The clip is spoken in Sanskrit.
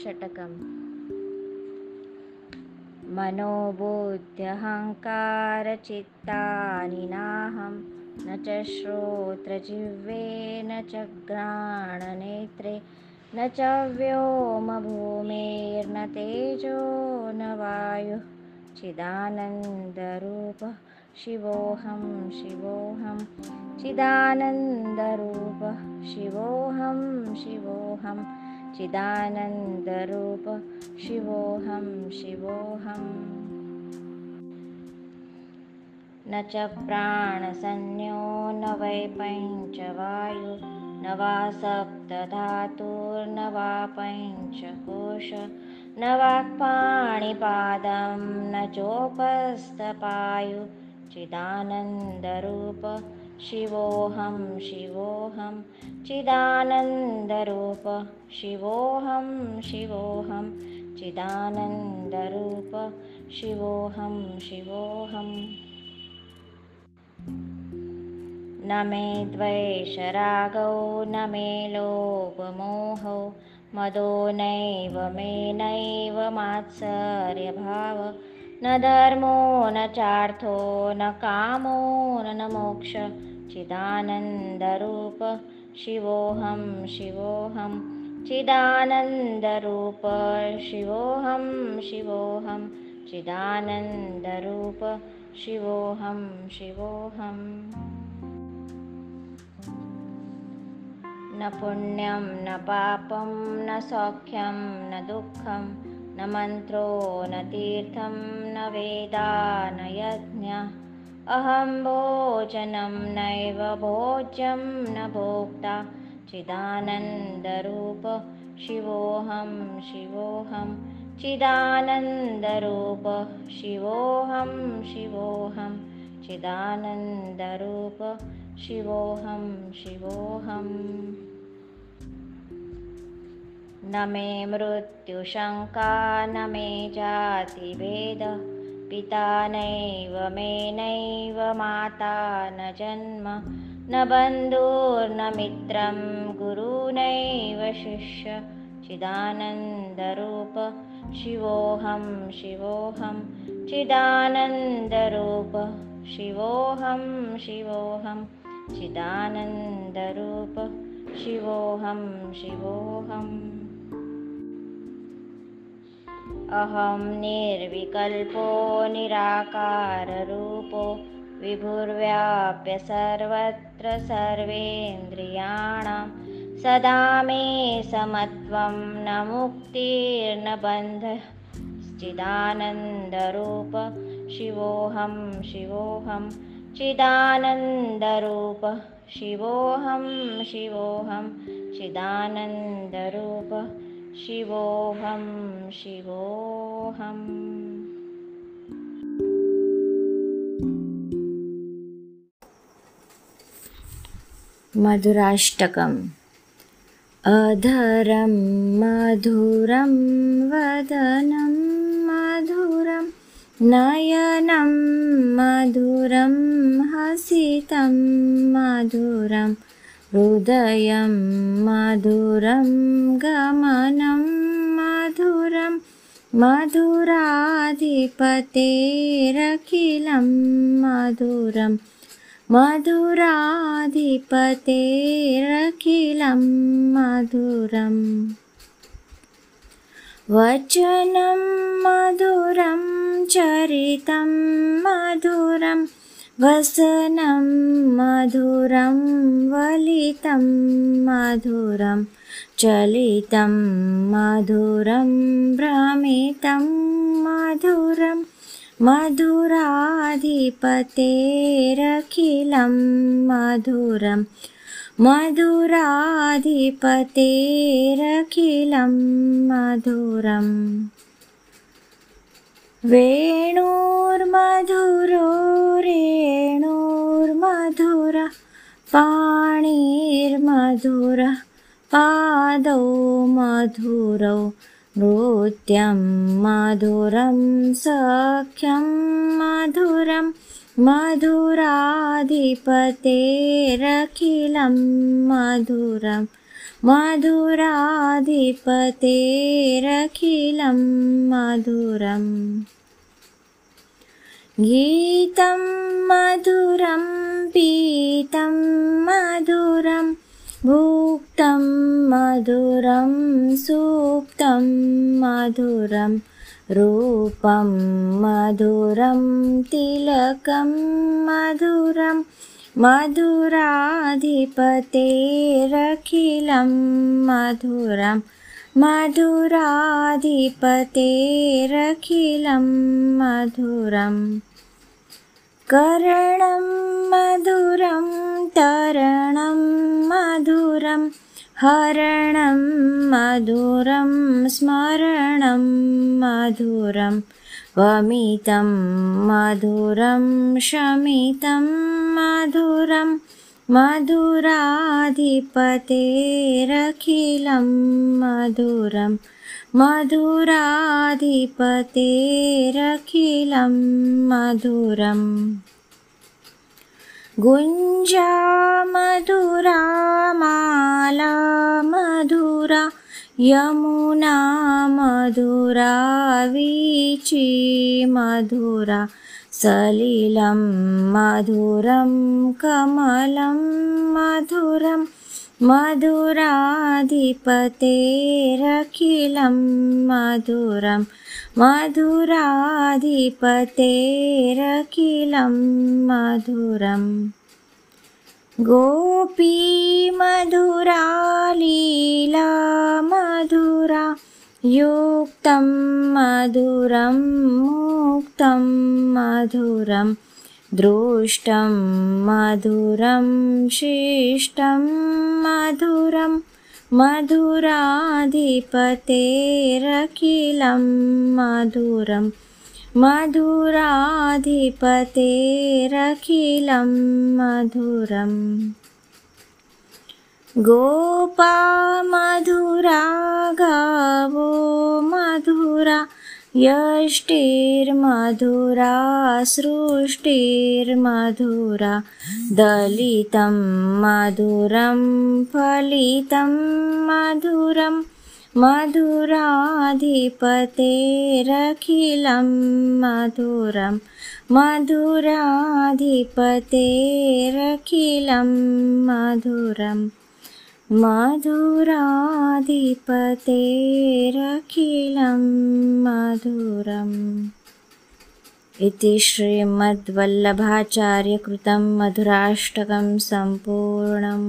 षटकम् मनोबुद्ध्यहङ्कारचित्तानि नाहं न च श्रोत्रजिह्वे न च घ्राणनेत्रे न च व्योमभूमेर्न तेजो न वायुः चिदानन्दरूपः शिवोऽहं शिवोऽहं चिदानन्दरूपः शिवोऽहं शिवोऽहं चिदानन्दरूप शिवोऽहं शिवोऽहम् न च प्राणसंज्ञो न वै पञ्चवायु न वा सप्तधातुर्न वा पञ्चकोश न वाक्पाणिपादं न चोपस्तपायु चिदानन्दरूप शिवोऽहं शिवोऽहं चिदानन्दरूप शिवोऽहं शिवोऽहं चिदानन्दरूप शिवोऽहं शिवोऽहम् न मे द्वैषरागौ न मे लोपमोहौ मदो नैव मे नैव मात्सर्यभाव न धर्मो न चार्थो न कामो न मोक्ष। चिदानन्दरूप शिवोऽहं शिवोऽहं। चिदानन्दरूप शिवोऽहं शिवोऽहं। चिदानन्दरूप शिवोऽहं शिवोऽहम् न पुण्यं न पापं न सौख्यं न दुःखं न मन्त्रो न तीर्थं न वेदा न यज्ञः अहं भोजनं नैव भोज्यं न भोक्ता। चिदानन्दरूप शिवोऽहं शिवोऽहं। चिदानन्दरूप शिवोऽहं शिवोऽहं। चिदानन्दरूप शिवोऽहं शिवोऽहम् न मे मृत्युशङ्का न मे जातिभेद। पिता नैव मे नैव माता न जन्म। न बन्धुर्न मित्रं गुरुनैव शिष्य। चिदानन्दरूप शिवोऽहं शिवोऽहं। चिदानन्दरूप शिवोऽहं शिवोऽहं। चिदानन्दरूप शिवोऽहं शिवोऽहम् अहं निर्विकल्पो निराकाररूपो विभुर्व्याप्य सर्वत्र सर्वेन्द्रियाणां सदा मे समत्वं न मुक्तिर्न बन्धः चिदानन्दरूप शिवोऽहं शिवोऽहं चिदानन्दरूप शिवोऽहं शिवोऽहं चिदानन्दरूप शिवोऽहं शिवोऽहम् मधुराष्टकम्। अधरं मधुरं वदनं मधुरं नयनं मधुरं हसितं मधुरम् हृदयं मधुरं गमनं मधुरं मधुराधिपतेरखिलं मधुरं मधुराधिपतेरखिलं मधुरम् वचनं मधुरं चरितं मधुरम् वसनं मधुरं वलितं मधुरं चलितं मधुरं भ्रमितं मधुरं मधुराधिपतेरखिलं मधुरं मधुराधिपतेरखिलं मधुरम् वेणुर्मधुरो रेणुर्मधुर पाणिर्मधुर पादौ मधुरौ नृत्यं मधुरं सख्यं मधुरं मधुराधिपतेरखिलं मधुरं मधुराधिपतेरखिलं मधुरम्। गीतं मधुरं पीतं मधुरं भुक्तं मधुरं सूक्तं मधुरं रूपं मधुरं तिलकं मधुरं मधुराधिपतेरखिलं मधुरं। मधुराधिपतेरखिलं मधुरम् करणं मधुरं तरणं मधुरं। हरणं मधुरं स्मरणं मधुरं वमितं मधुरं शमितं मधुरं मधुराधिपतेरखिलं मधुरम् मधुराधिपतेरखिलं मधुरम् गुञ्जा मधुरा। माला मधुरा यमुना मधुरा वीची मधुरा सलिलं मधुरं कमलं मधुरम् मधुराधिपतेरखिलं मधुरं मधुराधिपतेरखिलं मधुरम् गोपी मधुरालीला युक्तं मधुरं मुक्तं मधुरम् दृष्टं मधुरं शिष्टं मधुरं मधुराधिपतेरखिलं मधुरं मधुराधिपतेरखिलं मधुरम् गोपा मधुरा गावो मधुरा यष्टिर्मधुरा सृष्टिर्मधुरा दलितं मधुरं फलितं मधुरं मधुराधिपतेरखिलं मधुरं मधुराधिपतेरखिलं मधुरम् मधुराधिपतेरखिलं मधुरम् इति श्रीमद्वल्लभाचार्यकृतं मधुराष्टकं सम्पूर्णम्